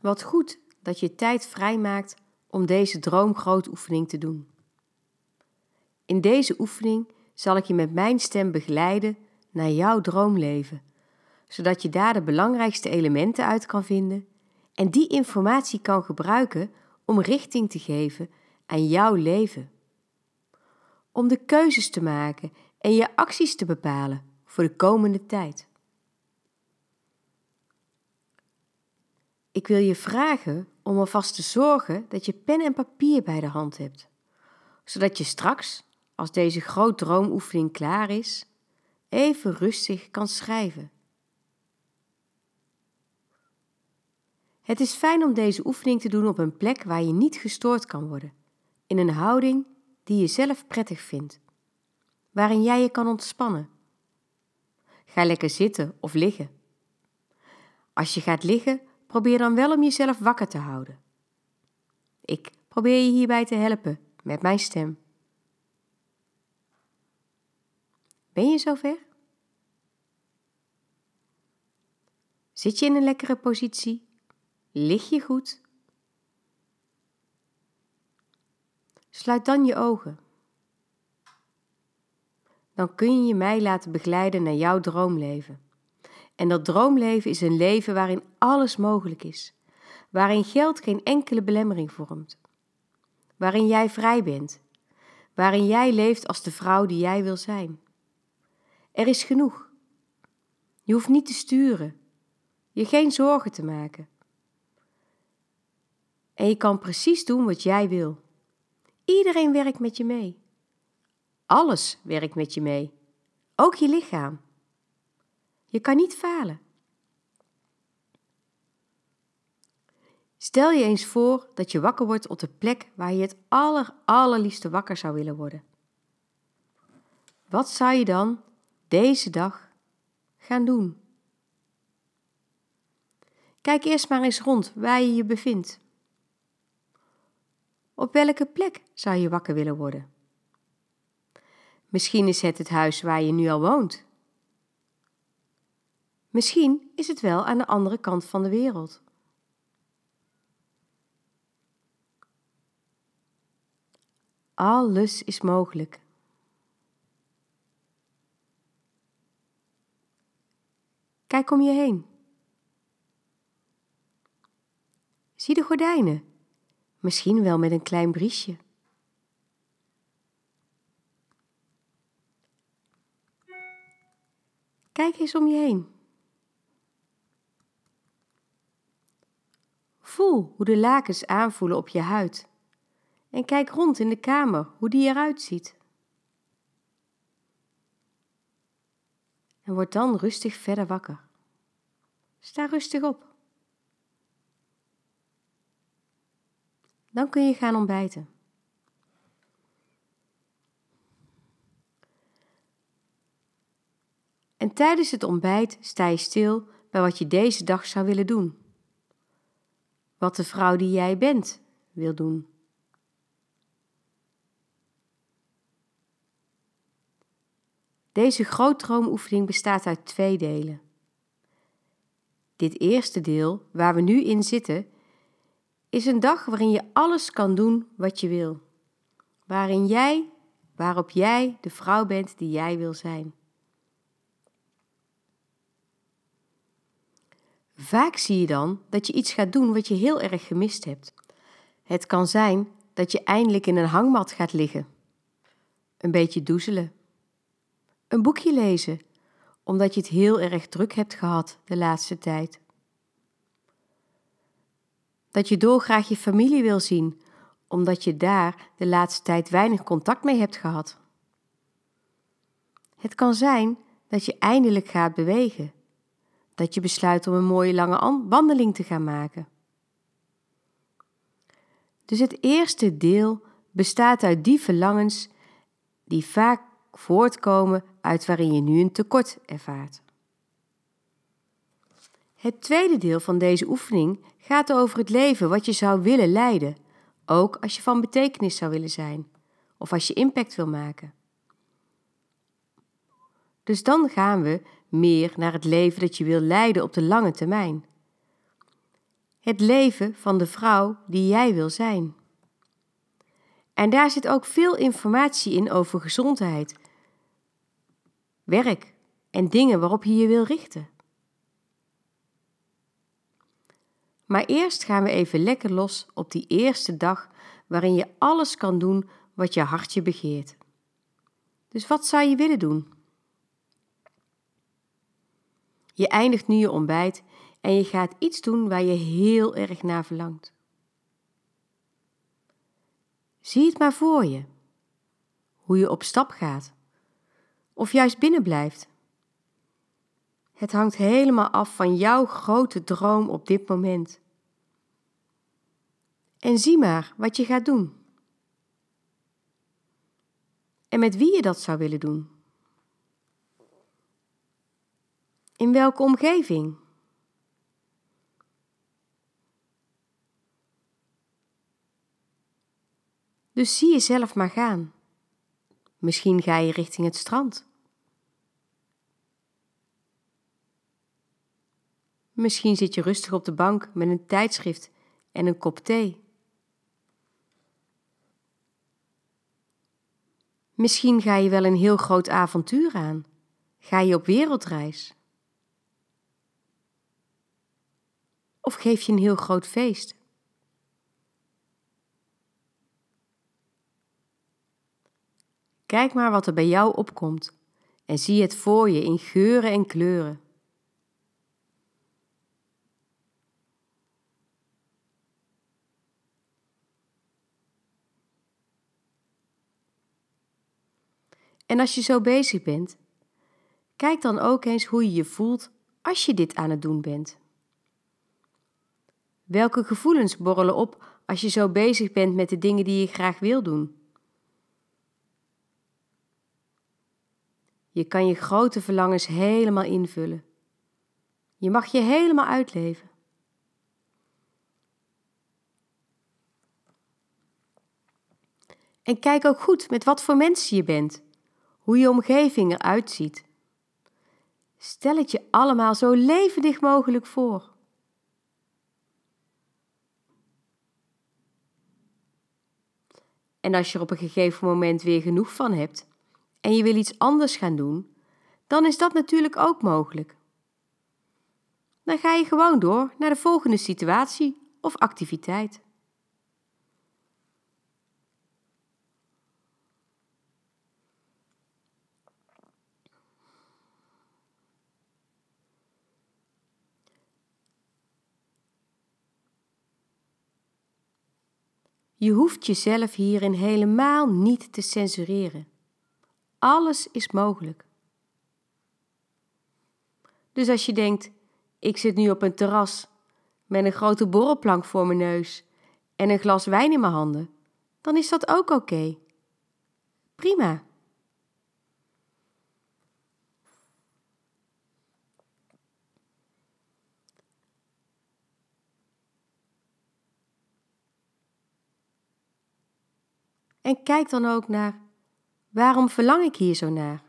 Wat goed dat je tijd vrijmaakt om deze droomgrootoefening te doen. In deze oefening zal ik je met mijn stem begeleiden naar jouw droomleven, zodat je daar de belangrijkste elementen uit kan vinden en die informatie kan gebruiken om richting te geven aan jouw leven. Om de keuzes te maken en je acties te bepalen voor de komende tijd. Ik wil je vragen om alvast te zorgen dat je pen en papier bij de hand hebt, zodat je straks, als deze groot droomoefening klaar is, even rustig kan schrijven. Het is fijn om deze oefening te doen op een plek waar je niet gestoord kan worden, in een houding die je zelf prettig vindt, waarin jij je kan ontspannen. Ga lekker zitten of liggen. Als je gaat liggen, probeer dan wel om jezelf wakker te houden. Ik probeer je hierbij te helpen met mijn stem. Ben je zover? Zit je in een lekkere positie? Lig je goed? Sluit dan je ogen. Dan kun je je mij laten begeleiden naar jouw droomleven. En dat droomleven is een leven waarin alles mogelijk is, waarin geld geen enkele belemmering vormt, waarin jij vrij bent, waarin jij leeft als de vrouw die jij wil zijn. Er is genoeg. Je hoeft niet te sturen, je geen zorgen te maken. En je kan precies doen wat jij wil. Iedereen werkt met je mee. Alles werkt met je mee, ook je lichaam. Je kan niet falen. Stel je eens voor dat je wakker wordt op de plek waar je het aller, allerliefste wakker zou willen worden. Wat zou je dan deze dag gaan doen? Kijk eerst maar eens rond waar je je bevindt. Op welke plek zou je wakker willen worden? Misschien is het het huis waar je nu al woont. Misschien is het wel aan de andere kant van de wereld. Alles is mogelijk. Kijk om je heen. Zie de gordijnen, misschien wel met een klein briesje. Kijk eens om je heen. Voel hoe de lakens aanvoelen op je huid. En kijk rond in de kamer hoe die eruit ziet. En word dan rustig verder wakker. Sta rustig op. Dan kun je gaan ontbijten. En tijdens het ontbijt sta je stil bij wat je deze dag zou willen doen wat de vrouw die jij bent wil doen. Deze grootdroomoefening bestaat uit twee delen. Dit eerste deel, waar we nu in zitten, is een dag waarin je alles kan doen wat je wil. Waarin jij, waarop jij de vrouw bent die jij wil zijn. Vaak zie je dan dat je iets gaat doen wat je heel erg gemist hebt. Het kan zijn dat je eindelijk in een hangmat gaat liggen, een beetje doezelen, een boekje lezen, omdat je het heel erg druk hebt gehad de laatste tijd. Dat je dolgraag je familie wil zien, omdat je daar de laatste tijd weinig contact mee hebt gehad. Het kan zijn dat je eindelijk gaat bewegen dat je besluit om een mooie lange wandeling te gaan maken. Dus het eerste deel bestaat uit die verlangens die vaak voortkomen uit waarin je nu een tekort ervaart. Het tweede deel van deze oefening gaat over het leven wat je zou willen leiden, ook als je van betekenis zou willen zijn of als je impact wil maken. Dus dan gaan we meer naar het leven dat je wil leiden op de lange termijn. het leven van de vrouw die jij wil zijn. En daar zit ook veel informatie in over gezondheid, werk en dingen waarop je je wil richten. Maar eerst gaan we even lekker los op die eerste dag waarin je alles kan doen wat je hartje begeert. Dus wat zou je willen doen? Je eindigt nu je ontbijt en je gaat iets doen waar je heel erg naar verlangt. Zie het maar voor je. Hoe je op stap gaat. Of juist binnen blijft. Het hangt helemaal af van jouw grote droom op dit moment. En zie maar wat je gaat doen. En met wie je dat zou willen doen. In welke omgeving? Dus zie jezelf maar gaan. Misschien ga je richting het strand. Misschien zit je rustig op de bank met een tijdschrift en een kop thee. Misschien ga je wel een heel groot avontuur aan. Ga je op wereldreis. Of geef je een heel groot feest. Kijk maar wat er bij jou opkomt en zie het voor je in geuren en kleuren. En als je zo bezig bent, kijk dan ook eens hoe je je voelt als je dit aan het doen bent. Welke gevoelens borrelen op als je zo bezig bent met de dingen die je graag wil doen? Je kan je grote verlangens helemaal invullen. Je mag je helemaal uitleven. En kijk ook goed met wat voor mensen je bent, hoe je omgeving eruit ziet. Stel het je allemaal zo levendig mogelijk voor. En als je er op een gegeven moment weer genoeg van hebt, en je wil iets anders gaan doen, dan is dat natuurlijk ook mogelijk. Dan ga je gewoon door naar de volgende situatie of activiteit. Je hoeft jezelf hierin helemaal niet te censureren. Alles is mogelijk. Dus als je denkt, ik zit nu op een terras met een grote borrelplank voor mijn neus en een glas wijn in mijn handen, dan is dat ook oké. Prima. En kijk dan ook naar Waarom verlang ik hier zo naar?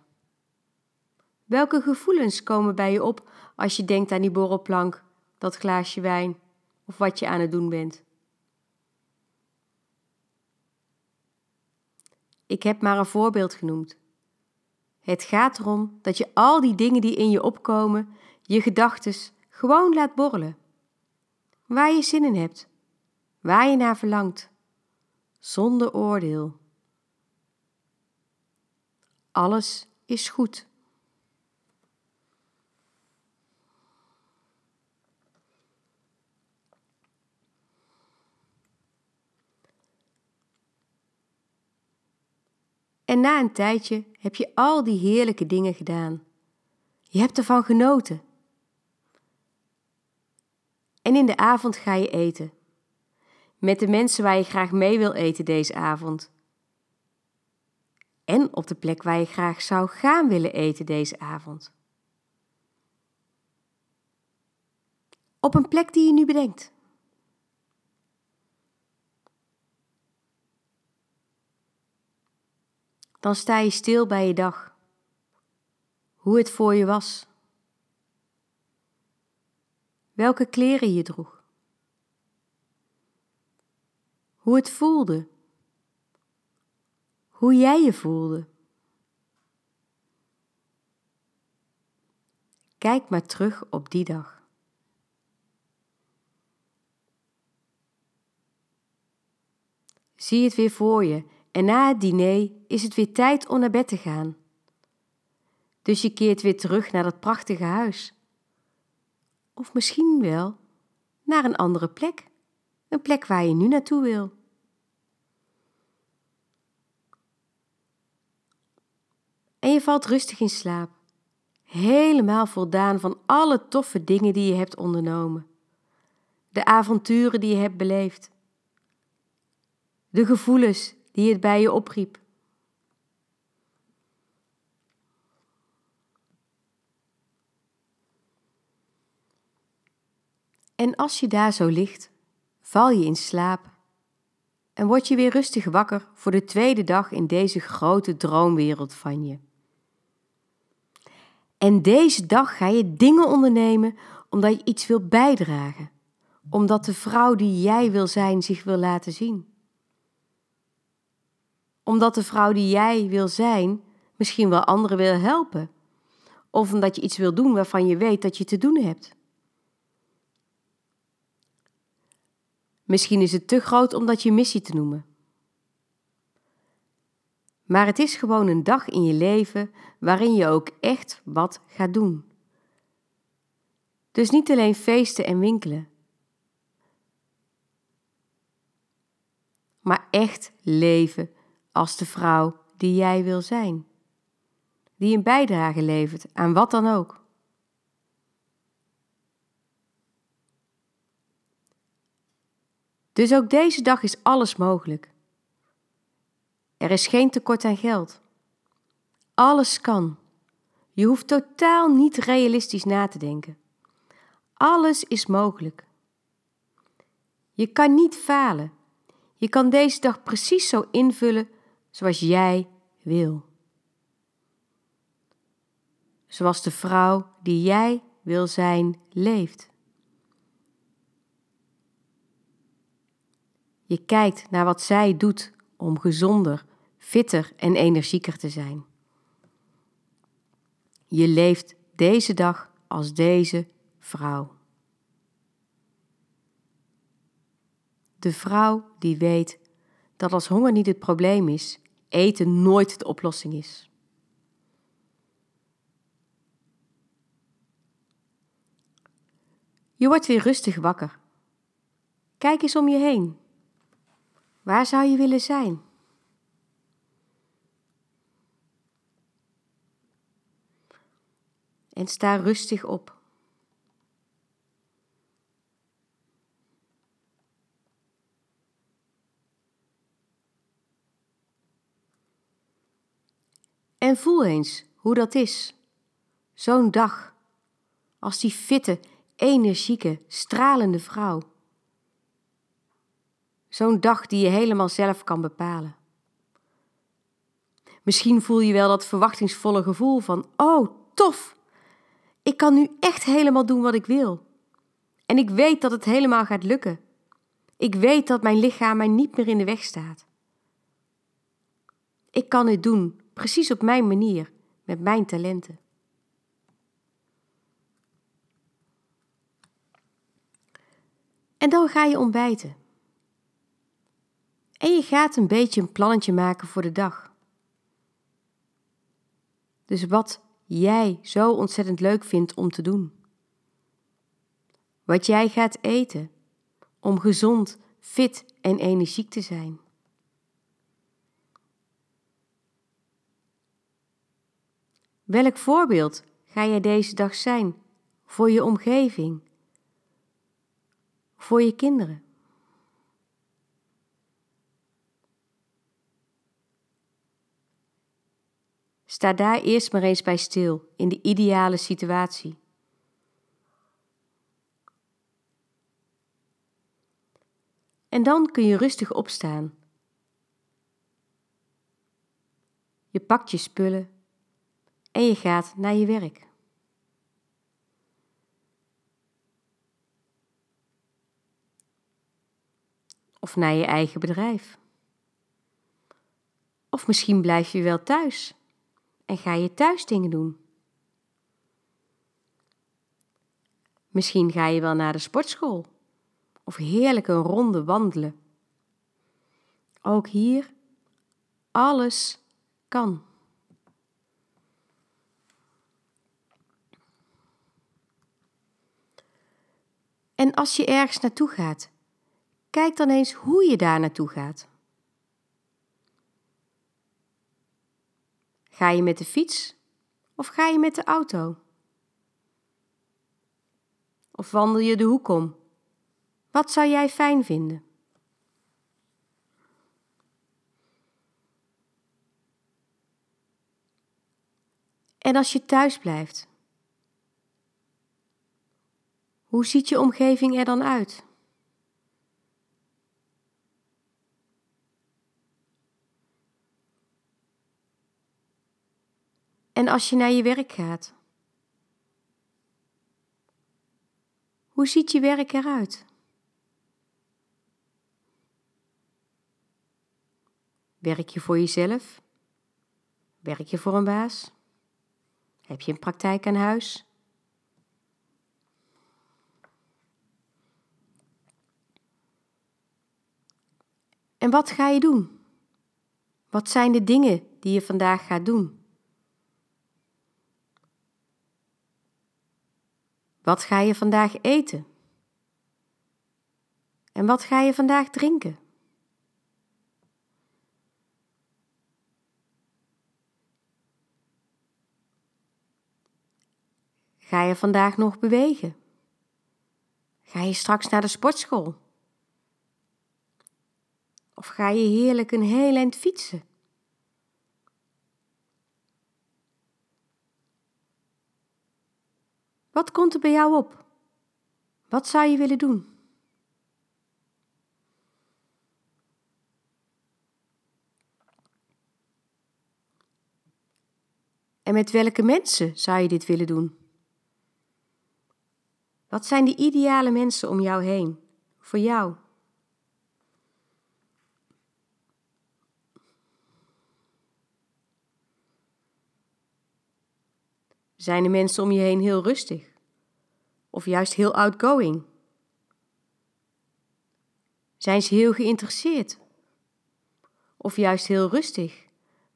Welke gevoelens komen bij je op als je denkt aan die borrelplank, dat glaasje wijn of wat je aan het doen bent? Ik heb maar een voorbeeld genoemd. Het gaat erom dat je al die dingen die in je opkomen, je gedachten, gewoon laat borrelen. Waar je zin in hebt, waar je naar verlangt, zonder oordeel. Alles is goed. En na een tijdje heb je al die heerlijke dingen gedaan. Je hebt ervan genoten. En in de avond ga je eten. Met de mensen waar je graag mee wil eten deze avond en op de plek waar je graag zou gaan willen eten deze avond. Op een plek die je nu bedenkt. Dan sta je stil bij je dag. Hoe het voor je was. Welke kleren je droeg. Hoe het voelde, hoe jij je voelde. Kijk maar terug op die dag. Zie het weer voor je en na het diner is het weer tijd om naar bed te gaan. Dus je keert weer terug naar dat prachtige huis. Of misschien wel naar een andere plek, een plek waar je nu naartoe wil. En je valt rustig in slaap, helemaal voldaan van alle toffe dingen die je hebt ondernomen, de avonturen die je hebt beleefd, de gevoelens die het bij je opriep. En als je daar zo ligt, val je in slaap en word je weer rustig wakker voor de tweede dag in deze grote droomwereld van je. En deze dag ga je dingen ondernemen omdat je iets wil bijdragen, omdat de vrouw die jij wil zijn zich wil laten zien. Omdat de vrouw die jij wil zijn misschien wel anderen wil helpen, of omdat je iets wil doen waarvan je weet dat je te doen hebt. Misschien is het te groot om dat je missie te noemen. Maar het is gewoon een dag in je leven waarin je ook echt wat gaat doen. Dus niet alleen feesten en winkelen, maar echt leven als de vrouw die jij wil zijn, die een bijdrage levert aan wat dan ook. Dus ook deze dag is alles mogelijk. Er is geen tekort aan geld. Alles kan. Je hoeft totaal niet realistisch na te denken. Alles is mogelijk. Je kan niet falen. Je kan deze dag precies zo invullen zoals jij wil. Zoals de vrouw die jij wil zijn leeft. Je kijkt naar wat zij doet om gezonder, fitter en energieker te zijn. Je leeft deze dag als deze vrouw. De vrouw die weet dat als honger niet het probleem is, eten nooit de oplossing is. Je wordt weer rustig wakker. Kijk eens om je heen. Waar zou je willen zijn? En sta rustig op. En voel eens hoe dat is. Zo'n dag. Als die fitte, energieke, stralende vrouw. Zo'n dag die je helemaal zelf kan bepalen. Misschien voel je wel dat verwachtingsvolle gevoel van: oh, tof! Ik kan nu echt helemaal doen wat ik wil. En ik weet dat het helemaal gaat lukken. Ik weet dat mijn lichaam mij niet meer in de weg staat. Ik kan het doen, precies op mijn manier, met mijn talenten. En dan ga je ontbijten. En je gaat een beetje een plannetje maken voor de dag. Dus wat jij zo ontzettend leuk vindt om te doen. Wat jij gaat eten om gezond, fit en energiek te zijn. Welk voorbeeld ga jij deze dag zijn voor je omgeving, voor je kinderen? Sta daar eerst maar eens bij stil in de ideale situatie. En dan kun je rustig opstaan. Je pakt je spullen en je gaat naar je werk. Of naar je eigen bedrijf. Of misschien blijf je wel thuis en ga je thuis dingen doen. Misschien ga je wel naar de sportschool of heerlijk een ronde wandelen. Ook hier, alles kan. En als je ergens naartoe gaat, kijk dan eens hoe je daar naartoe gaat. Ga je met de fiets of ga je met de auto? Of wandel je de hoek om? Wat zou jij fijn vinden? En als je thuis blijft, hoe ziet je omgeving er dan uit? En als je naar je werk gaat, hoe ziet je werk eruit? Werk je voor jezelf? Werk je voor een baas? Heb je een praktijk aan huis? En wat ga je doen? Wat zijn de dingen die je vandaag gaat doen? Wat ga je vandaag eten? En wat ga je vandaag drinken? Ga je vandaag nog bewegen? Ga je straks naar de sportschool? Of ga je heerlijk een heel eind fietsen? Wat komt er bij jou op? Wat zou je willen doen? En met welke mensen zou je dit willen doen? Wat zijn de ideale mensen om jou heen, voor jou? Zijn de mensen om je heen heel rustig? Of juist heel outgoing? Zijn ze heel geïnteresseerd? Of juist heel rustig,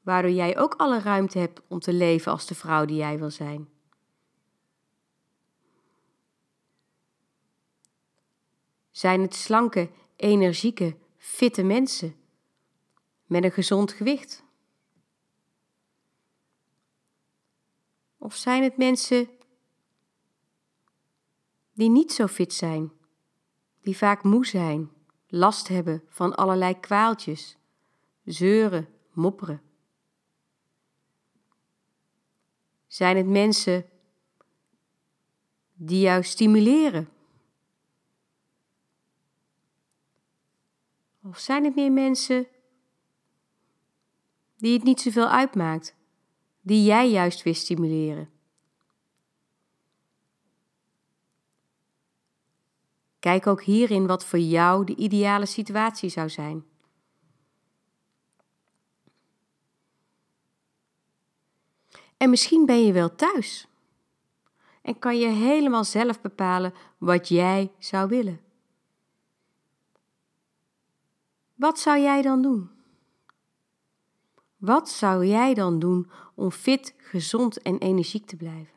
waardoor jij ook alle ruimte hebt om te leven als de vrouw die jij wil zijn? Zijn het slanke, energieke, fitte mensen met een gezond gewicht? Of zijn het mensen die niet zo fit zijn, die vaak moe zijn, last hebben van allerlei kwaaltjes, zeuren, mopperen? Zijn het mensen die jou stimuleren? Of zijn het meer mensen die het niet zoveel uitmaakt, die jij juist weer stimuleren? Kijk ook hierin wat voor jou de ideale situatie zou zijn. En misschien ben je wel thuis en kan je helemaal zelf bepalen wat jij zou willen. Wat zou jij dan doen? Wat zou jij dan doen om fit, gezond en energiek te blijven?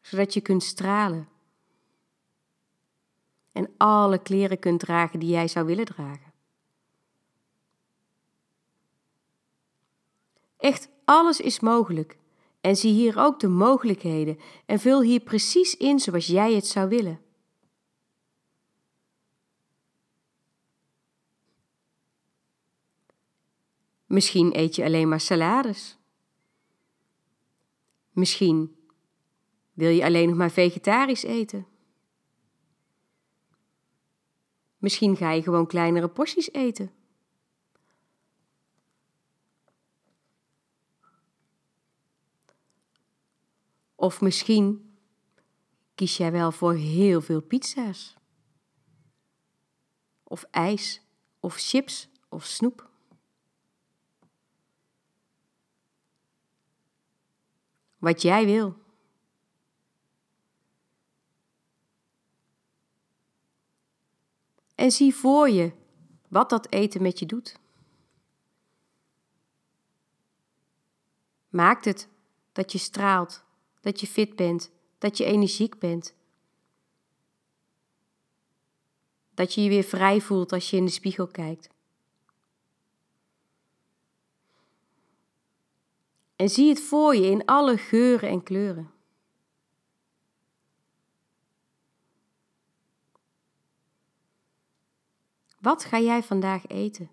Zodat je kunt stralen en alle kleren kunt dragen die jij zou willen dragen. Echt alles is mogelijk en zie hier ook de mogelijkheden en vul hier precies in zoals jij het zou willen. Misschien eet je alleen maar salades. Misschien wil je alleen nog maar vegetarisch eten. Misschien ga je gewoon kleinere porties eten. Of misschien kies jij wel voor heel veel pizza's. of ijs of chips of snoep. Wat jij wil. En zie voor je wat dat eten met je doet. Maakt het dat je straalt, dat je fit bent, dat je energiek bent. Dat je je weer vrij voelt als je in de spiegel kijkt. En zie het voor je in alle geuren en kleuren. Wat ga jij vandaag eten?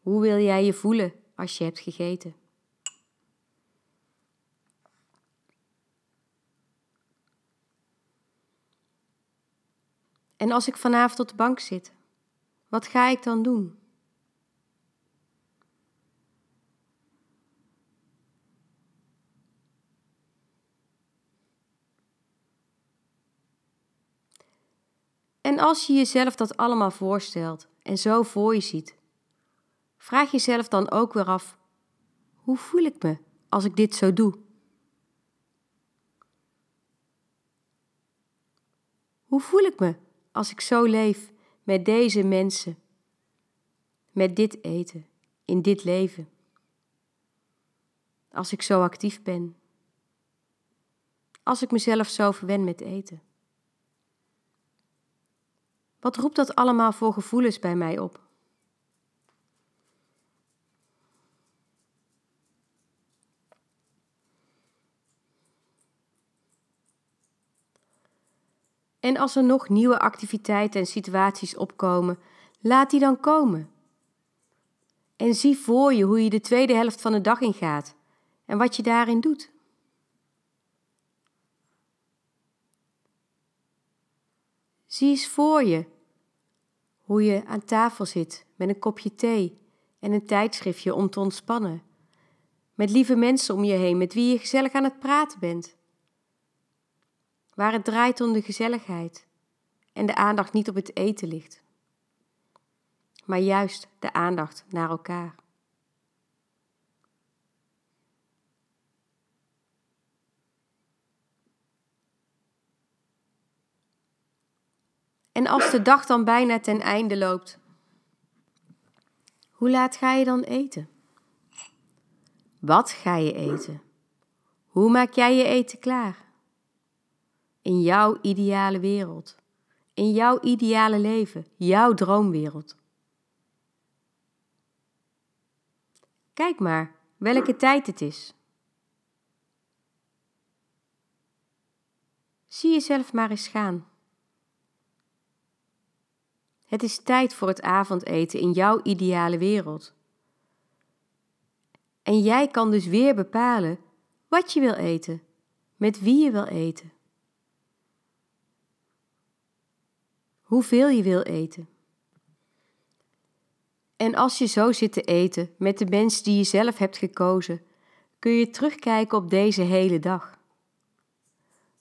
Hoe wil jij je voelen als je hebt gegeten? En als ik vanavond op de bank zit, wat ga ik dan doen? En als je jezelf dat allemaal voorstelt en zo voor je ziet, vraag jezelf dan ook weer af: hoe voel ik me als ik dit zo doe? Hoe voel ik me als ik zo leef met deze mensen, met dit eten, in dit leven? Als ik zo actief ben, als ik mezelf zo verwen met eten? Wat roept dat allemaal voor gevoelens bij mij op? En als er nog nieuwe activiteiten en situaties opkomen, laat die dan komen. En zie voor je hoe je de tweede helft van de dag ingaat en wat je daarin doet. Zie eens voor je hoe je aan tafel zit met een kopje thee en een tijdschriftje om te ontspannen. Met lieve mensen om je heen met wie je gezellig aan het praten bent. Waar het draait om de gezelligheid en de aandacht niet op het eten ligt, maar juist de aandacht naar elkaar. En als de dag dan bijna ten einde loopt, hoe laat ga je dan eten? Wat ga je eten? Hoe maak jij je eten klaar? In jouw ideale wereld, in jouw ideale leven, jouw droomwereld. Kijk maar welke tijd het is. Zie jezelf maar eens gaan. Het is tijd voor het avondeten in jouw ideale wereld. En jij kan dus weer bepalen wat je wil eten, met wie je wil eten, hoeveel je wil eten. En als je zo zit te eten met de mens die je zelf hebt gekozen, kun je terugkijken op deze hele dag.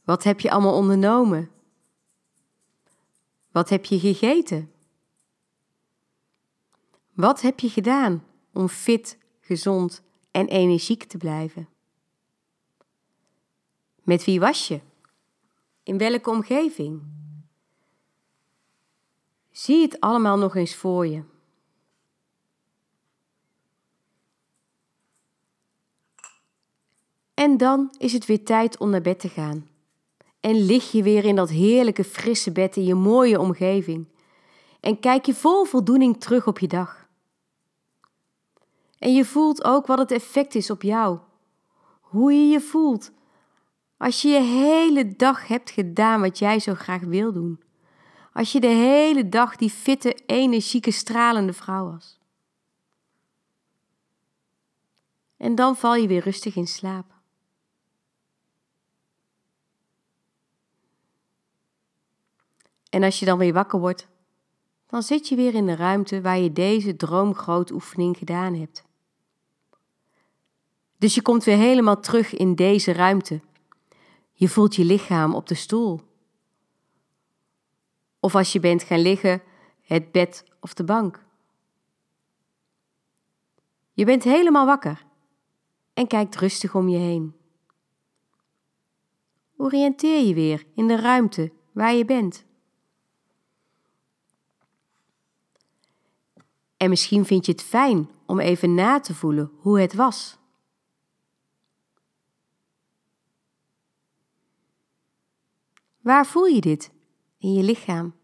Wat heb je allemaal ondernomen? Wat heb je gegeten? Wat heb je gedaan om fit, gezond en energiek te blijven? Met wie was je? In welke omgeving? Zie het allemaal nog eens voor je. En dan is het weer tijd om naar bed te gaan. En lig je weer in dat heerlijke frisse bed in je mooie omgeving. En kijk je vol voldoening terug op je dag. En je voelt ook wat het effect is op jou. Hoe je je voelt als je je hele dag hebt gedaan wat jij zo graag wil doen. Als je de hele dag die fitte, energieke, stralende vrouw was. En dan val je weer rustig in slaap. En als je dan weer wakker wordt, dan zit je weer in de ruimte waar je deze droomgroot oefening gedaan hebt. Dus je komt weer helemaal terug in deze ruimte. Je voelt je lichaam op de stoel. of als je bent gaan liggen, het bed of de bank. Je bent helemaal wakker en kijkt rustig om je heen. Oriënteer je weer in de ruimte waar je bent. En misschien vind je het fijn om even na te voelen hoe het was. Waar voel je dit in je lichaam?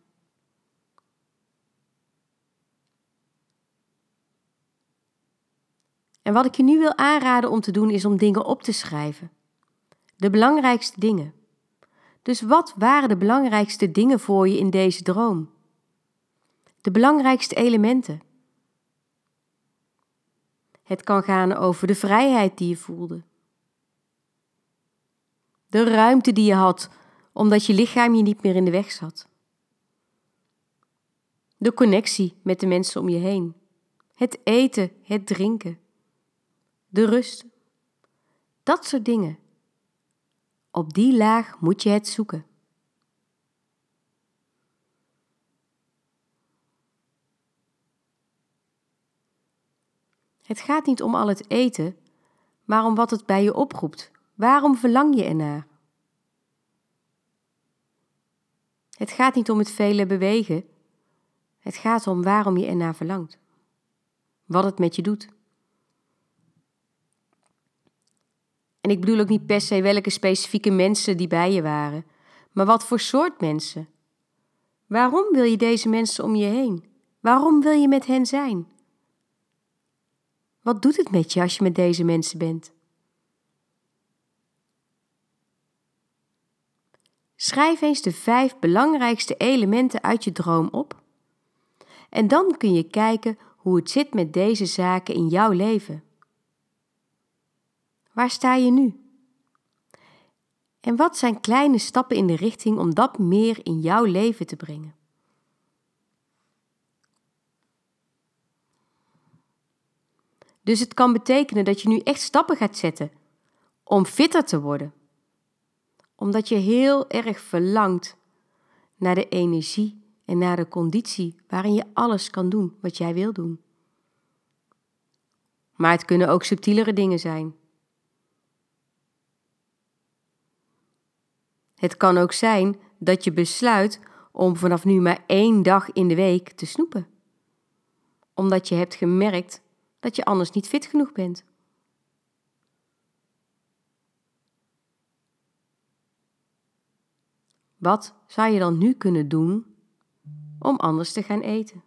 En wat ik je nu wil aanraden om te doen is om dingen op te schrijven. De belangrijkste dingen. Dus wat waren de belangrijkste dingen voor je in deze droom? De belangrijkste elementen. Het kan gaan over de vrijheid die je voelde. De ruimte die je had omdat je lichaam je niet meer in de weg zat. De connectie met de mensen om je heen. Het eten, het drinken. De rust. Dat soort dingen. Op die laag moet je het zoeken. Het gaat niet om al het eten, maar om wat het bij je oproept. Waarom verlang je ernaar? Het gaat niet om het vele bewegen. Het gaat om waarom je ernaar verlangt. Wat het met je doet. En ik bedoel ook niet per se welke specifieke mensen die bij je waren, maar wat voor soort mensen. Waarom wil je deze mensen om je heen? Waarom wil je met hen zijn? Wat doet het met je als je met deze mensen bent? Schrijf eens de vijf belangrijkste elementen uit je droom op. En dan kun je kijken hoe het zit met deze zaken in jouw leven. Waar sta je nu? En wat zijn kleine stappen in de richting om dat meer in jouw leven te brengen? Dus het kan betekenen dat je nu echt stappen gaat zetten om fitter te worden. Omdat je heel erg verlangt naar de energie en naar de conditie waarin je alles kan doen wat jij wil doen. Maar het kunnen ook subtielere dingen zijn. Het kan ook zijn dat je besluit om vanaf nu maar één dag in de week te snoepen. Omdat je hebt gemerkt dat je anders niet fit genoeg bent. Wat zou je dan nu kunnen doen om anders te gaan eten?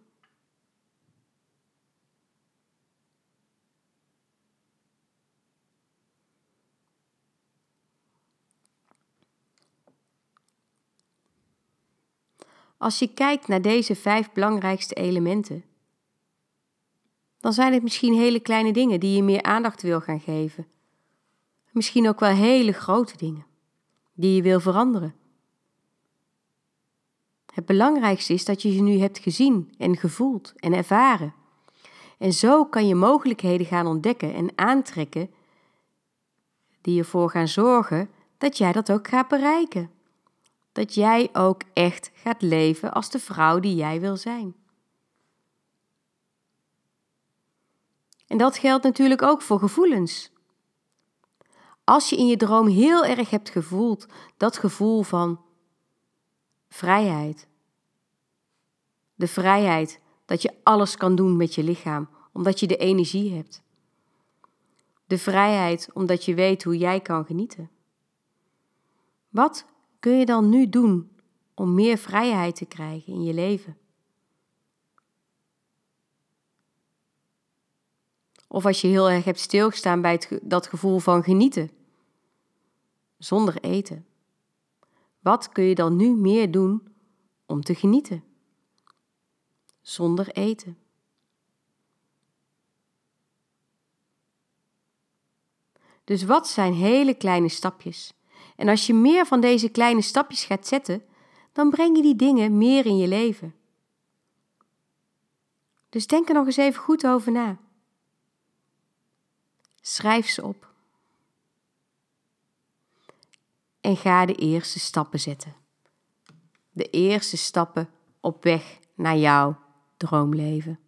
Als je kijkt naar deze vijf belangrijkste elementen, dan zijn het misschien hele kleine dingen die je meer aandacht wil gaan geven. Misschien ook wel hele grote dingen die je wil veranderen. Het belangrijkste is dat je ze nu hebt gezien en gevoeld en ervaren. En zo kan je mogelijkheden gaan ontdekken en aantrekken die ervoor gaan zorgen dat jij dat ook gaat bereiken. Dat jij ook echt gaat leven als de vrouw die jij wil zijn. En dat geldt natuurlijk ook voor gevoelens. Als je in je droom heel erg hebt gevoeld dat gevoel van vrijheid. De vrijheid dat je alles kan doen met je lichaam, omdat je de energie hebt. De vrijheid omdat je weet hoe jij kan genieten. Wat kun je dan nu doen om meer vrijheid te krijgen in je leven? Of als je heel erg hebt stilgestaan bij dat gevoel van genieten, zonder eten. Wat kun je dan nu meer doen om te genieten? Zonder eten. Dus wat zijn hele kleine stapjes? En als je meer van deze kleine stapjes gaat zetten, dan breng je die dingen meer in je leven. Dus denk er nog eens even goed over na. Schrijf ze op. En ga de eerste stappen zetten. De eerste stappen op weg naar jouw droomleven.